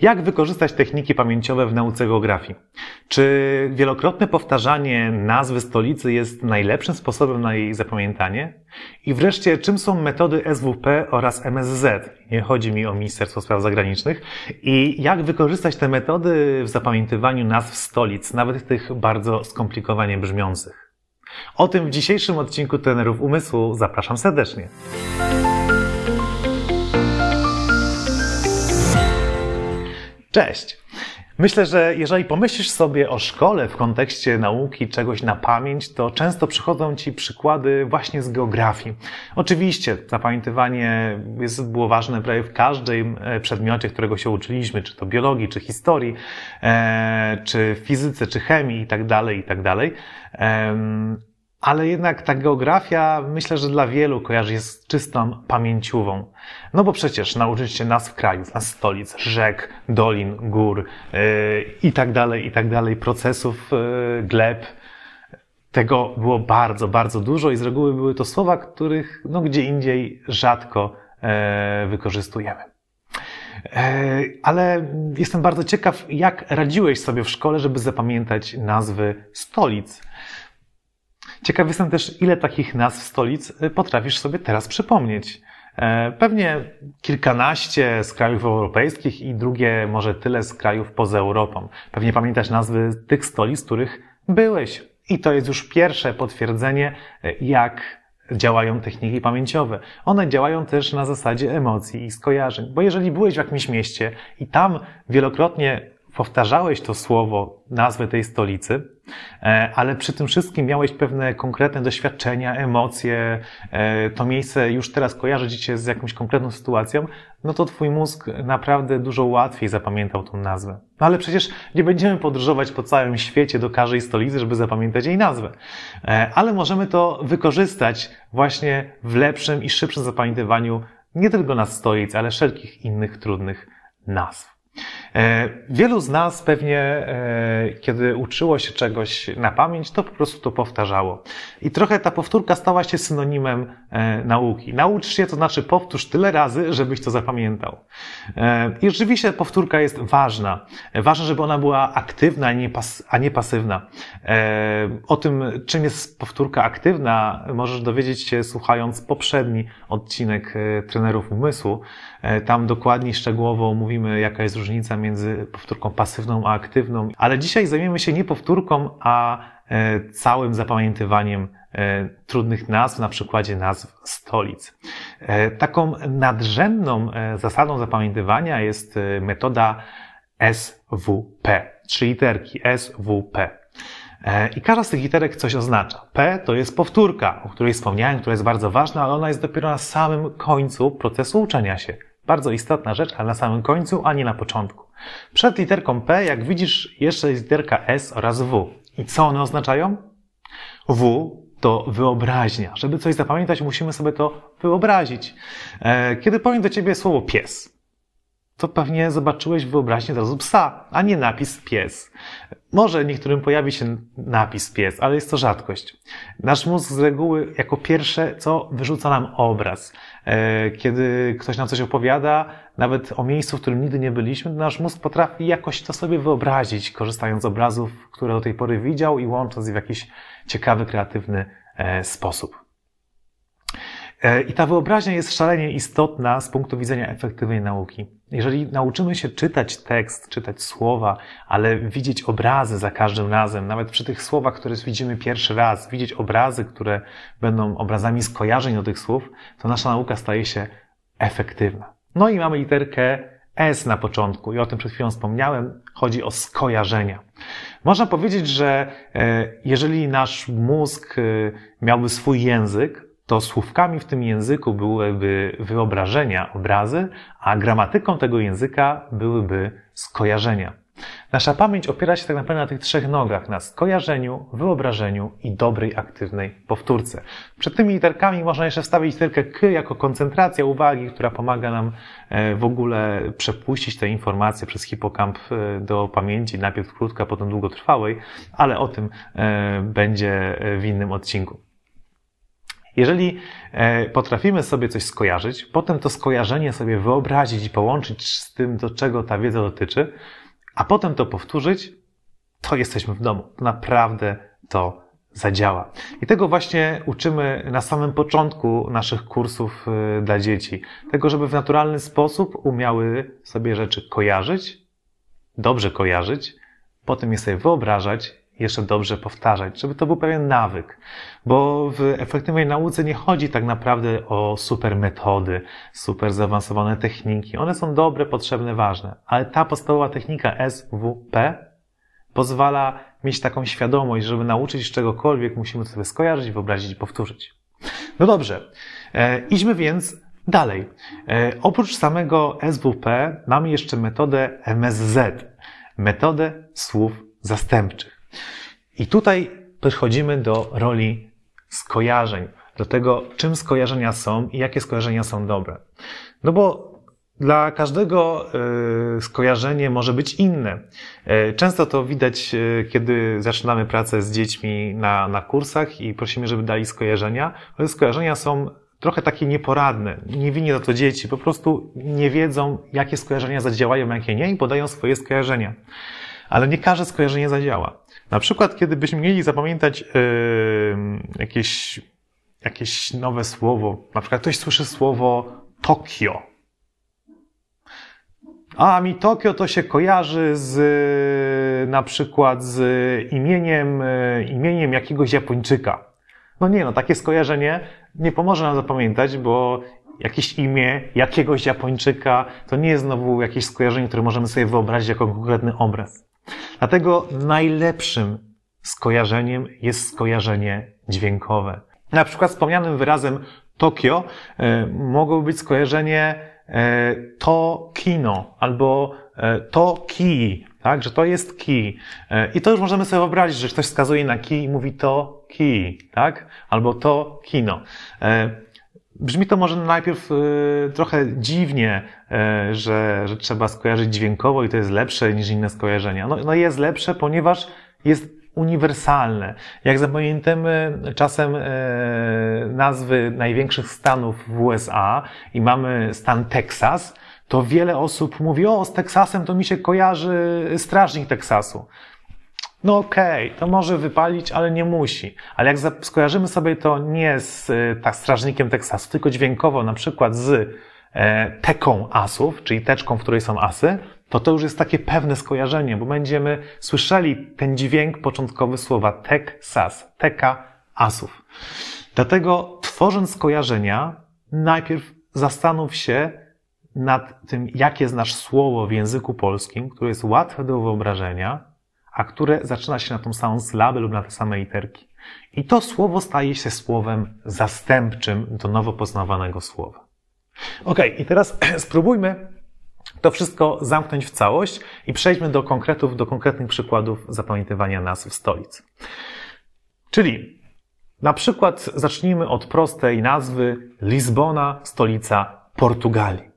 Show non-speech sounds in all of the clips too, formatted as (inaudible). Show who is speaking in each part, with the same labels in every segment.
Speaker 1: Jak wykorzystać techniki pamięciowe w nauce geografii? Czy wielokrotne powtarzanie nazwy stolicy jest najlepszym sposobem na jej zapamiętanie? I wreszcie, czym są metody SWP oraz MSZ? Nie chodzi mi o Ministerstwo Spraw Zagranicznych. I jak wykorzystać te metody w zapamiętywaniu nazw stolic, nawet tych bardzo skomplikowanie brzmiących? O tym w dzisiejszym odcinku Trenerów Umysłu zapraszam serdecznie. Cześć! Myślę, że jeżeli pomyślisz sobie o szkole w kontekście nauki czegoś na pamięć, to często przychodzą Ci przykłady właśnie z geografii. Oczywiście zapamiętywanie jest, było ważne prawie w każdym e, przedmiocie, którego się uczyliśmy, czy to biologii, czy historii, e, czy fizyce, czy chemii itd., tak itd. Ale jednak ta geografia, myślę, że dla wielu kojarzy się z czystą pamięciową. No bo przecież nauczyć się nazw krajów, nazw stolic, rzek, dolin, gór yy, i tak dalej, i tak dalej, procesów yy, gleb. Tego było bardzo, bardzo dużo i z reguły były to słowa, których no, gdzie indziej rzadko yy, wykorzystujemy. Ale jestem bardzo ciekaw, jak radziłeś sobie w szkole, żeby zapamiętać nazwy stolic. Ciekaw jestem też, ile takich nazw stolic y, potrafisz sobie teraz przypomnieć. E, pewnie kilkanaście z krajów europejskich i drugie może tyle z krajów poza Europą. Pewnie pamiętasz nazwy tych stolic, których byłeś. I to jest już pierwsze potwierdzenie, y, jak działają techniki pamięciowe. One działają też na zasadzie emocji i skojarzeń. Bo jeżeli byłeś w jakimś mieście i tam wielokrotnie powtarzałeś to słowo, nazwę tej stolicy, e, ale przy tym wszystkim miałeś pewne konkretne doświadczenia, emocje, e, to miejsce już teraz kojarzy ci się z jakąś konkretną sytuacją, no to twój mózg naprawdę dużo łatwiej zapamiętał tą nazwę. No ale przecież nie będziemy podróżować po całym świecie do każdej stolicy, żeby zapamiętać jej nazwę. E, ale możemy to wykorzystać właśnie w lepszym i szybszym zapamiętywaniu nie tylko nazw stolic, ale wszelkich innych trudnych nazw. E, wielu z nas pewnie, e, kiedy uczyło się czegoś na pamięć, to po prostu to powtarzało. I trochę ta powtórka stała się synonimem e, nauki. Naucz się, to znaczy powtórz tyle razy, żebyś to zapamiętał. I rzeczywiście powtórka jest ważna. Ważne, żeby ona była aktywna, a nie, pasywna. O tym, czym jest powtórka aktywna, możesz dowiedzieć się słuchając poprzedni odcinek trenerów umysłu. Tam dokładniej, szczegółowo mówimy, jaka jest różnica między powtórką pasywną a aktywną, ale dzisiaj zajmiemy się nie powtórką, a e, całym zapamiętywaniem e, trudnych nazw na przykładzie nazw stolic. E, taką nadrzędną zasadą zapamiętywania jest metoda SWP, trzy literki SWP. I każda z tych literek coś oznacza. P to jest powtórka, o której wspomniałem, która jest bardzo ważna, ale ona jest dopiero na samym końcu procesu uczenia się. Bardzo istotna rzecz, ale na samym końcu, a nie na początku. Przed literką P, jak widzisz, jeszcze jest literka S oraz W. I co one oznaczają? W to wyobraźnia. Żeby coś zapamiętać, musimy sobie to wyobrazić. E, kiedy powiem do ciebie słowo pies, to pewnie zobaczyłeś w wyobraźni od razu psa, a nie napis pies. Może niektórym pojawi się napis pies, ale jest to rzadkość. Nasz mózg z reguły jako pierwsze, co wyrzuca nam obraz. E, kiedy ktoś nam coś opowiada, nawet o miejscu, w którym nigdy nie byliśmy, nasz mózg potrafi jakoś to sobie wyobrazić, korzystając z obrazów, które do tej pory widział i łącząc je w jakiś ciekawy, kreatywny e, sposób. E, I ta wyobraźnia jest szalenie istotna z punktu widzenia efektywnej nauki. Jeżeli nauczymy się czytać tekst, czytać słowa, ale widzieć obrazy za każdym razem, nawet przy tych słowach, które widzimy pierwszy raz, widzieć obrazy, które będą obrazami skojarzeń do tych słów, to nasza nauka staje się efektywna. No i mamy literkę S na początku i o tym przed chwilą wspomniałem. Chodzi o skojarzenia. Można powiedzieć, że e, jeżeli nasz mózg e, miałby swój język, to słówkami w tym języku byłyby wyobrażenia, obrazy, a gramatyką tego języka byłyby skojarzenia. Nasza pamięć opiera się tak naprawdę na tych trzech nogach, na skojarzeniu, wyobrażeniu i dobrej, aktywnej powtórce. Przed tymi literkami można jeszcze wstawić literkę K jako koncentracja uwagi, która pomaga nam e, w ogóle przepuścić te informacje przez hipokamp e, do pamięci, najpierw krótka, potem długotrwałej, ale o tym e, będzie w innym odcinku. Jeżeli e, potrafimy sobie coś skojarzyć, potem to skojarzenie sobie wyobrazić i połączyć z tym, do czego ta wiedza dotyczy, a potem to powtórzyć, to jesteśmy w domu. Naprawdę to zadziała. I tego właśnie uczymy na samym początku naszych kursów y, dla dzieci. Tego, żeby w naturalny sposób umiały sobie rzeczy kojarzyć, dobrze kojarzyć, potem je sobie wyobrażać, jeszcze dobrze powtarzać, żeby to był pewien nawyk. Bo w efektywnej nauce nie chodzi tak naprawdę o super metody, super zaawansowane techniki. One są dobre, potrzebne, ważne. Ale ta podstawowa technika SWP pozwala mieć taką świadomość, żeby nauczyć czegokolwiek, musimy sobie skojarzyć, wyobrazić i powtórzyć. No dobrze, e, idźmy więc dalej. E, oprócz samego SWP mamy jeszcze metodę MSZ, metodę słów zastępczych. I tutaj przechodzimy do roli skojarzeń, do tego, czym skojarzenia są i jakie skojarzenia są dobre. No bo dla każdego e, skojarzenie może być inne. E, często to widać, e, kiedy zaczynamy pracę z dziećmi na, na kursach i prosimy, żeby dali skojarzenia. Ale skojarzenia są trochę takie nieporadne. Nie winię za to dzieci, po prostu nie wiedzą, jakie skojarzenia zadziałają, jakie nie i podają swoje skojarzenia. Ale nie każde skojarzenie zadziała. Na przykład, kiedy byśmy mieli zapamiętać yy, jakieś, jakieś nowe słowo, na przykład ktoś słyszy słowo Tokio a mi Tokio to się kojarzy z na przykład z imieniem, e, imieniem jakiegoś Japończyka. No nie, no takie skojarzenie nie pomoże nam zapamiętać, bo jakieś imię jakiegoś Japończyka to nie jest znowu jakieś skojarzenie, które możemy sobie wyobrazić jako konkretny obraz. Dlatego najlepszym skojarzeniem jest skojarzenie dźwiękowe. Na przykład wspomnianym wyrazem Tokio e, mogłoby być skojarzenie E, to kino albo e, to kij, tak, że to jest kij. I to już możemy sobie wyobrazić, że ktoś wskazuje na kij i mówi to kij, tak, albo to kino. Brzmi to może najpierw trochę dziwnie, że, że trzeba skojarzyć dźwiękowo i to jest lepsze niż inne skojarzenia. No, no jest lepsze, ponieważ jest uniwersalne. Jak zapamiętamy czasem e, nazwy największych stanów w USA i mamy stan Teksas, to wiele osób mówi, o, z Teksasem to mi się kojarzy strażnik Teksasu. No okej, okay, to może wypalić, ale nie musi. Ale jak skojarzymy sobie to nie z tak, strażnikiem Teksasu, tylko dźwiękowo, na przykład z e, teką asów, czyli teczką, w której są asy, to to już jest takie pewne skojarzenie, bo będziemy słyszeli ten dźwięk początkowy słowa Texas, teka asów. Dlatego tworząc skojarzenia, najpierw zastanów się nad tym, jakie znasz słowo w języku polskim, które jest łatwe do wyobrażenia, a które zaczyna się na tą samą sylabę lub na te same literki. I to słowo staje się słowem zastępczym do nowo poznawanego słowa. Ok, i teraz (clears throat) spróbujmy to wszystko zamknąć w całość i przejdźmy do konkretów, do konkretnych przykładów zapamiętywania nazw stolic. Czyli na przykład zacznijmy od prostej nazwy Lizbona, stolica Portugalii.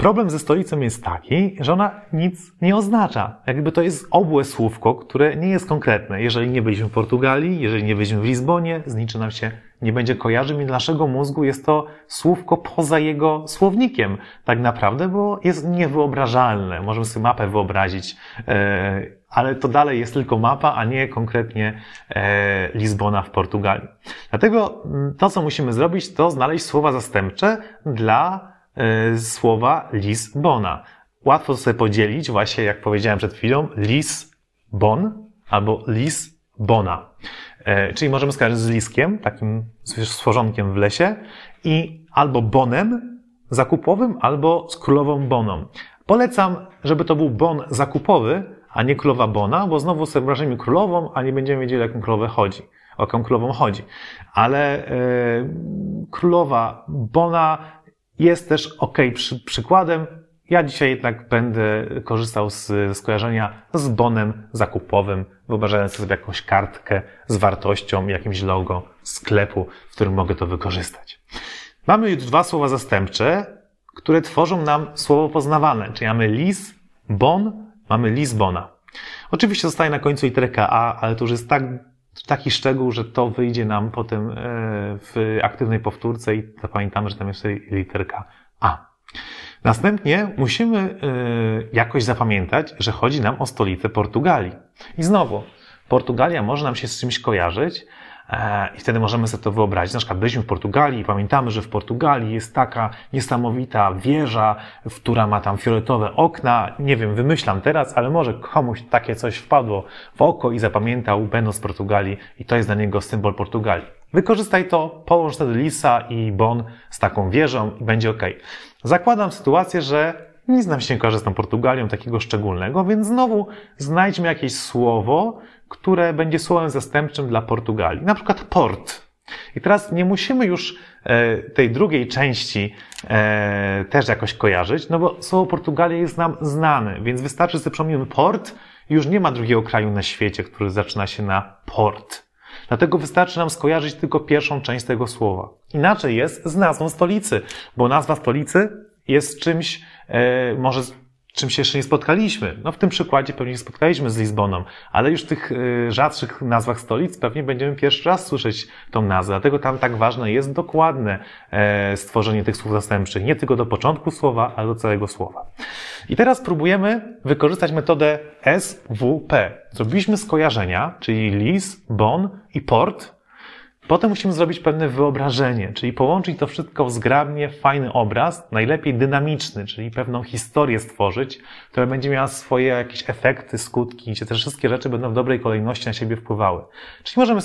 Speaker 1: Problem ze stolicą jest taki, że ona nic nie oznacza. Jakby to jest obłe słówko, które nie jest konkretne. Jeżeli nie byliśmy w Portugalii, jeżeli nie byliśmy w Lizbonie, z niczym nam się nie będzie kojarzył i dla naszego mózgu jest to słówko poza jego słownikiem tak naprawdę, bo jest niewyobrażalne. Możemy sobie mapę wyobrazić, e, ale to dalej jest tylko mapa, a nie konkretnie e, Lizbona w Portugalii. Dlatego mm, to, co musimy zrobić, to znaleźć słowa zastępcze dla słowa Lizbona. Łatwo sobie podzielić, właśnie jak powiedziałem przed chwilą, Lisbon albo Lisbona. E, czyli możemy skojarzyć z liskiem, takim stworzonkiem w lesie i albo bonem zakupowym, albo z królową boną. Polecam, żeby to był bon zakupowy, a nie królowa bona, bo znowu sobie wyobrażamy królową, a nie będziemy wiedzieli, o jaką królowę chodzi, o jaką królową chodzi. Ale e, królowa bona jest też ok przy, przykładem, ja dzisiaj jednak będę korzystał z skojarzenia z bonem zakupowym, wyobrażając sobie jakąś kartkę z wartością, jakimś logo sklepu, w którym mogę to wykorzystać. Mamy już dwa słowa zastępcze, które tworzą nam słowo poznawane, czyli mamy lis, bon, mamy Lisbona. Oczywiście zostaje na końcu literka A, ale to już jest tak taki szczegół, że to wyjdzie nam potem e, w aktywnej powtórce i zapamiętamy, że tam jest literka A. Następnie musimy e, jakoś zapamiętać, że chodzi nam o stolicę Portugalii. I znowu, Portugalia może nam się z czymś kojarzyć, I wtedy możemy sobie to wyobrazić. Na przykład byliśmy w Portugalii i pamiętamy, że w Portugalii jest taka niesamowita wieża, która ma tam fioletowe okna. Nie wiem, wymyślam teraz, ale może komuś takie coś wpadło w oko i zapamiętał, będąc w Portugalii i to jest dla niego symbol Portugalii. Wykorzystaj to, połącz wtedy Lisa i Bon z taką wieżą i będzie ok. Zakładam sytuację, że nic nam się nie z tą Portugalią takiego szczególnego, więc znowu znajdźmy jakieś słowo, które będzie słowem zastępczym dla Portugalii. Na przykład port. I teraz nie musimy już e, tej drugiej części e, też jakoś kojarzyć, no bo słowo Portugalia jest nam znane, więc wystarczy, że przypomnimy port już nie ma drugiego kraju na świecie, który zaczyna się na port. Dlatego wystarczy nam skojarzyć tylko pierwszą część tego słowa. Inaczej jest z nazwą stolicy, bo nazwa stolicy jest czymś, e, może czym się jeszcze nie spotkaliśmy. No w tym przykładzie pewnie się spotkaliśmy z Lizboną, ale już w tych y, rzadszych nazwach stolic pewnie będziemy pierwszy raz słyszeć tą nazwę. Dlatego tam tak ważne jest dokładne e, stworzenie tych słów zastępczych. Nie tylko do początku słowa, ale do całego słowa. I teraz próbujemy wykorzystać metodę SWP. Zrobiliśmy skojarzenia, czyli Lis, Bon i Port, Potem musimy zrobić pewne wyobrażenie, czyli połączyć to wszystko w zgrabnie fajny obraz, najlepiej dynamiczny, czyli pewną historię stworzyć, która będzie miała swoje jakieś efekty, skutki, gdzie te wszystkie rzeczy będą w dobrej kolejności na siebie wpływały. Czyli możemy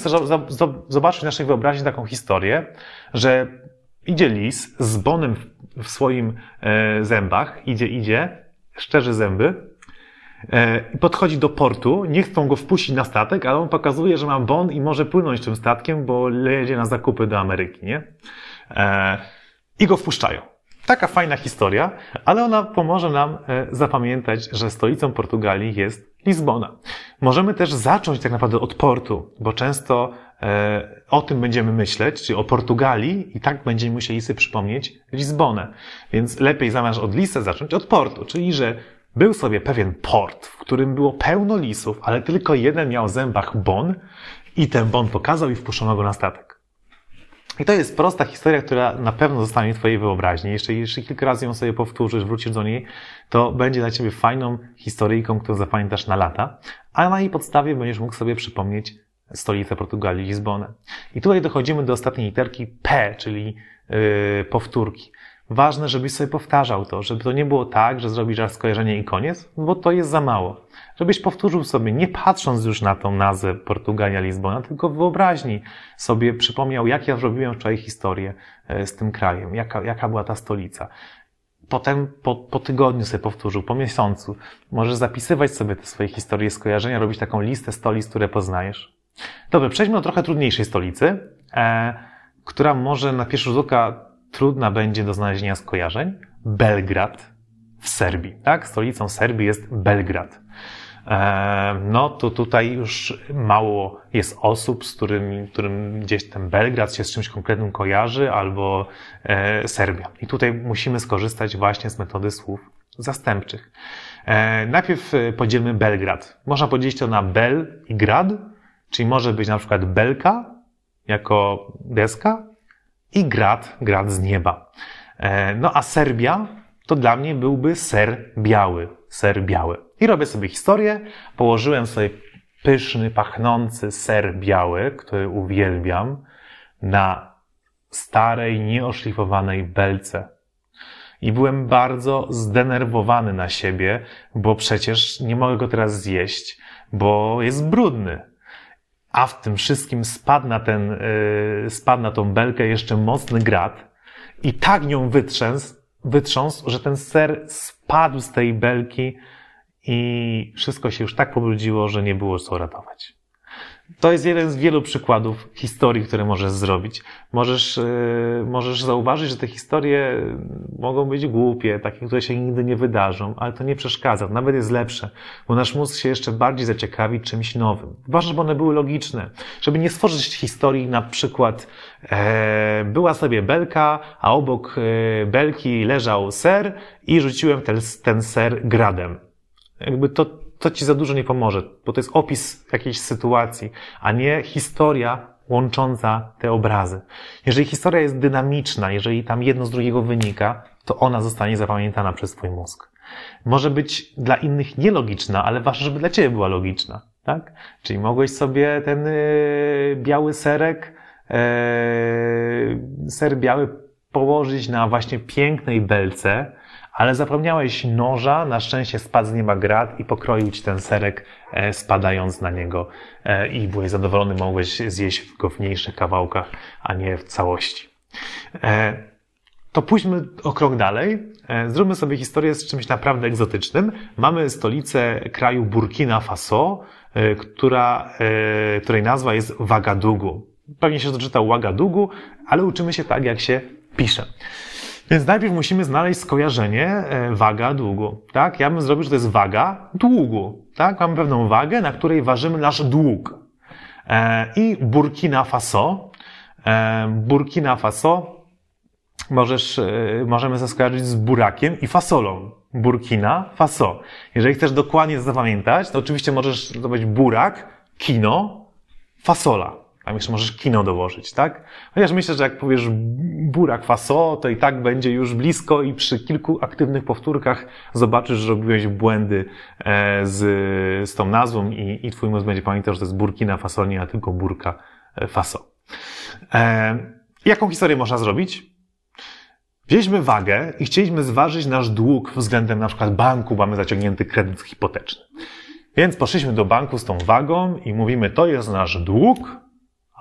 Speaker 1: zobaczyć w naszej wyobraźni taką historię, że idzie lis z bonem w swoim e, zębach, idzie, idzie, szczerzy zęby, i podchodzi do portu, nie chcą go wpuścić na statek, ale on pokazuje, że ma bon i może płynąć tym statkiem, bo jedzie na zakupy do Ameryki, nie? E, I go wpuszczają. Taka fajna historia, ale ona pomoże nam e, zapamiętać, że stolicą Portugalii jest Lizbona. Możemy też zacząć tak naprawdę od portu, bo często o tym będziemy myśleć, czyli o Portugalii i tak będziemy musieli sobie przypomnieć Lizbonę. Więc lepiej zamiast od Lisa zacząć od portu, czyli że był sobie pewien port, w którym było pełno lisów, ale tylko jeden miał w zębach bon i ten bon pokazał i wpuszczono go na statek. I to jest prosta historia, która na pewno zostanie w Twojej wyobraźni. Jeszcze, jeszcze kilka razy ją sobie powtórzysz, wrócisz do niej, to będzie dla Ciebie fajną historyjką, którą zapamiętasz na lata, a na jej podstawie będziesz mógł sobie przypomnieć stolicę Portugalii, Lizbonę. I tutaj dochodzimy do ostatniej literki P, czyli yy, powtórki. Ważne, żebyś sobie powtarzał to, żeby to nie było tak, że zrobisz raz skojarzenie i koniec, bo to jest za mało. Żebyś powtórzył sobie, nie patrząc już na tą nazwę Portugalia, Lizbona, tylko wyobraźni sobie przypomniał, jak ja zrobiłem wczoraj historię e, z tym krajem, jaka, jaka była ta stolica. Potem po, po tygodniu sobie powtórzył, po miesiącu. Możesz zapisywać sobie te swoje historie, skojarzenia, robić taką listę stolic, które poznajesz. Dobrze, przejdźmy do trochę trudniejszej stolicy, e, która może na pierwszy rzut oka trudna będzie do znalezienia skojarzeń. Belgrad w Serbii, tak? Stolicą Serbii jest Belgrad. E, no to tutaj już mało jest osób, z którym, którym gdzieś ten Belgrad się z czymś konkretnym kojarzy, albo e, Serbia. I tutaj musimy skorzystać właśnie z metody słów zastępczych. E, najpierw podzielmy Belgrad. Można podzielić to na Bel i Grad, czyli może być na przykład Belka jako deska, i grad, grad z nieba. E, no a Serbia to dla mnie byłby ser biały, ser biały. I robię sobie historię, położyłem sobie pyszny, pachnący ser biały, który uwielbiam, na starej, nieoszlifowanej belce. I byłem bardzo zdenerwowany na siebie, bo przecież nie mogę go teraz zjeść, bo jest brudny a w tym wszystkim spadł na, ten, yy, spadł na tą belkę jeszcze mocny grat i tak nią wytrząsł, wytrząsł, że ten ser spadł z tej belki i wszystko się już tak pobrudziło, że nie było co ratować. To jest jeden z wielu przykładów historii, które możesz zrobić. Możesz, yy, możesz zauważyć, że te historie mogą być głupie, takie, które się nigdy nie wydarzą, ale to nie przeszkadza, nawet jest lepsze, bo nasz mózg się jeszcze bardziej zaciekawi czymś nowym. Ważne, żeby one były logiczne, żeby nie stworzyć historii na przykład e, była sobie belka, a obok e, belki leżał ser i rzuciłem ten, ten ser gradem. Jakby to to ci za dużo nie pomoże, bo to jest opis jakiejś sytuacji, a nie historia łącząca te obrazy. Jeżeli historia jest dynamiczna, jeżeli tam jedno z drugiego wynika, to ona zostanie zapamiętana przez twój mózg. Może być dla innych nielogiczna, ale ważne, żeby dla ciebie była logiczna. Tak? Czyli mogłeś sobie ten yy, biały serek, yy, ser biały położyć na właśnie pięknej belce, ale zapomniałeś noża, na szczęście spadł z nieba grat i pokroił ci ten serek, e, spadając na niego e, i byłeś zadowolony, mogłeś zjeść go w mniejszych kawałkach, a nie w całości. E, to pójdźmy o krok dalej. Zróbmy sobie historię z czymś naprawdę egzotycznym. Mamy stolicę kraju Burkina Faso, która, której nazwa jest Wagadugu. Pewnie się doczyta Wagadugu, ale uczymy się tak, jak się pisze. Więc najpierw musimy znaleźć skojarzenie e, waga długu. Tak? Ja bym zrobił, że to jest waga długu. Tak? Mamy pewną wagę, na której ważymy nasz dług. E, I Burkina Faso. E, Burkina Faso możesz, możemy zaskojarzyć z burakiem i fasolą. Burkina Faso. Jeżeli chcesz dokładnie zapamiętać, to oczywiście możesz zrobić burak, kino, fasola. Tam jeszcze możesz kino dołożyć, tak? Chociaż myślę, że jak powiesz burak faso, to i tak będzie już blisko i przy kilku aktywnych powtórkach zobaczysz, że robiłeś błędy e, z, z tą nazwą i, i twój mózg będzie pamiętał, że to jest burkina faso, nie a tylko burka e, faso. E, jaką historię można zrobić? Wzięliśmy wagę i chcieliśmy zważyć nasz dług względem na przykład banku, mamy zaciągnięty kredyt hipoteczny. Więc poszliśmy do banku z tą wagą i mówimy, to jest nasz dług,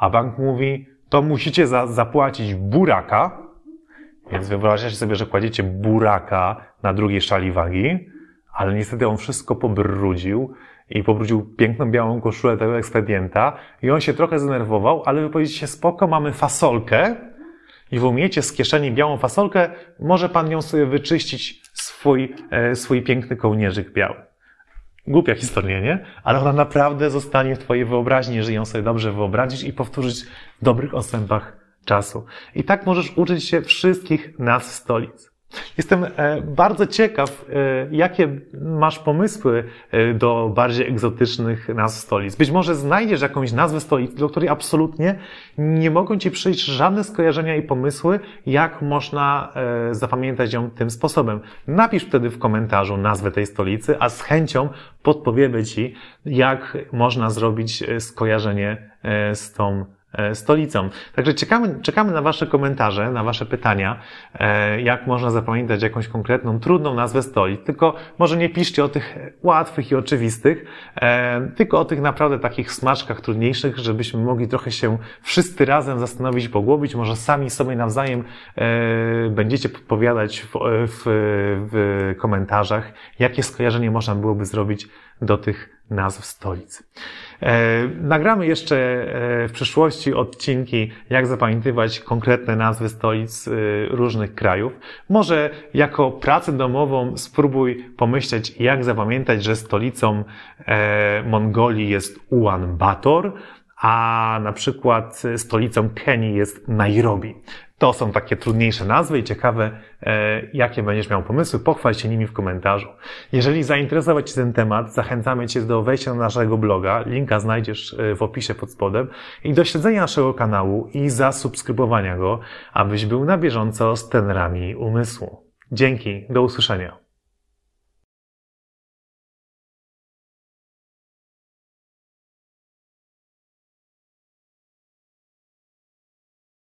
Speaker 1: a bank mówi, to musicie za, zapłacić buraka, więc wyobrażacie sobie, że kładziecie buraka na drugiej szali wagi, ale niestety on wszystko pobrudził i pobrudził piękną białą koszulę tego ekspedienta i on się trochę zdenerwował, ale wy powiecie spoko, mamy fasolkę i wy umiecie z kieszeni białą fasolkę, może pan ją sobie wyczyścić swój, e, swój piękny kołnierzyk biały. Głupia historia, nie? Ale ona naprawdę zostanie w Twojej wyobraźni, jeżeli ją sobie dobrze wyobrazić i powtórzyć w dobrych odstępach czasu. I tak możesz uczyć się wszystkich nazw stolic. Jestem e, bardzo ciekaw, e, jakie masz pomysły e, do bardziej egzotycznych nazw stolic. Być może znajdziesz jakąś nazwę stolic, do której absolutnie nie mogą ci przyjść żadne skojarzenia i pomysły, jak można zapamiętać ją tym sposobem. Napisz wtedy w komentarzu nazwę tej stolicy, a z chęcią podpowiemy ci, jak można zrobić skojarzenie z tą stolicą. Także czekamy, czekamy na Wasze komentarze, na Wasze pytania, e, jak można zapamiętać jakąś konkretną, trudną nazwę stolic. Tylko może nie piszcie o tych łatwych i oczywistych, e, tylko o tych naprawdę takich smaczkach trudniejszych, żebyśmy mogli trochę się wszyscy razem zastanowić, pogłowić. Może sami sobie nawzajem będziecie podpowiadać w, w, w komentarzach, jakie skojarzenie można byłoby zrobić do tych nazw stolic. E, nagramy jeszcze e, w przyszłości odcinki, jak zapamiętywać konkretne nazwy stolic e, różnych krajów. Może jako pracę domową spróbuj pomyśleć, jak zapamiętać, że stolicą Mongolii jest Ulaanbaatar, a na przykład stolicą Kenii jest Nairobi. To są takie trudniejsze nazwy i ciekawe, e, jakie będziesz miał pomysły. Pochwal się nimi w komentarzu. Jeżeli zainteresował Cię ten temat, zachęcamy Cię do wejścia na naszego bloga. Linka znajdziesz e, w opisie pod spodem i do śledzenia naszego kanału i zasubskrybowania go, abyś był na bieżąco z tenerami umysłu. Dzięki, do usłyszenia.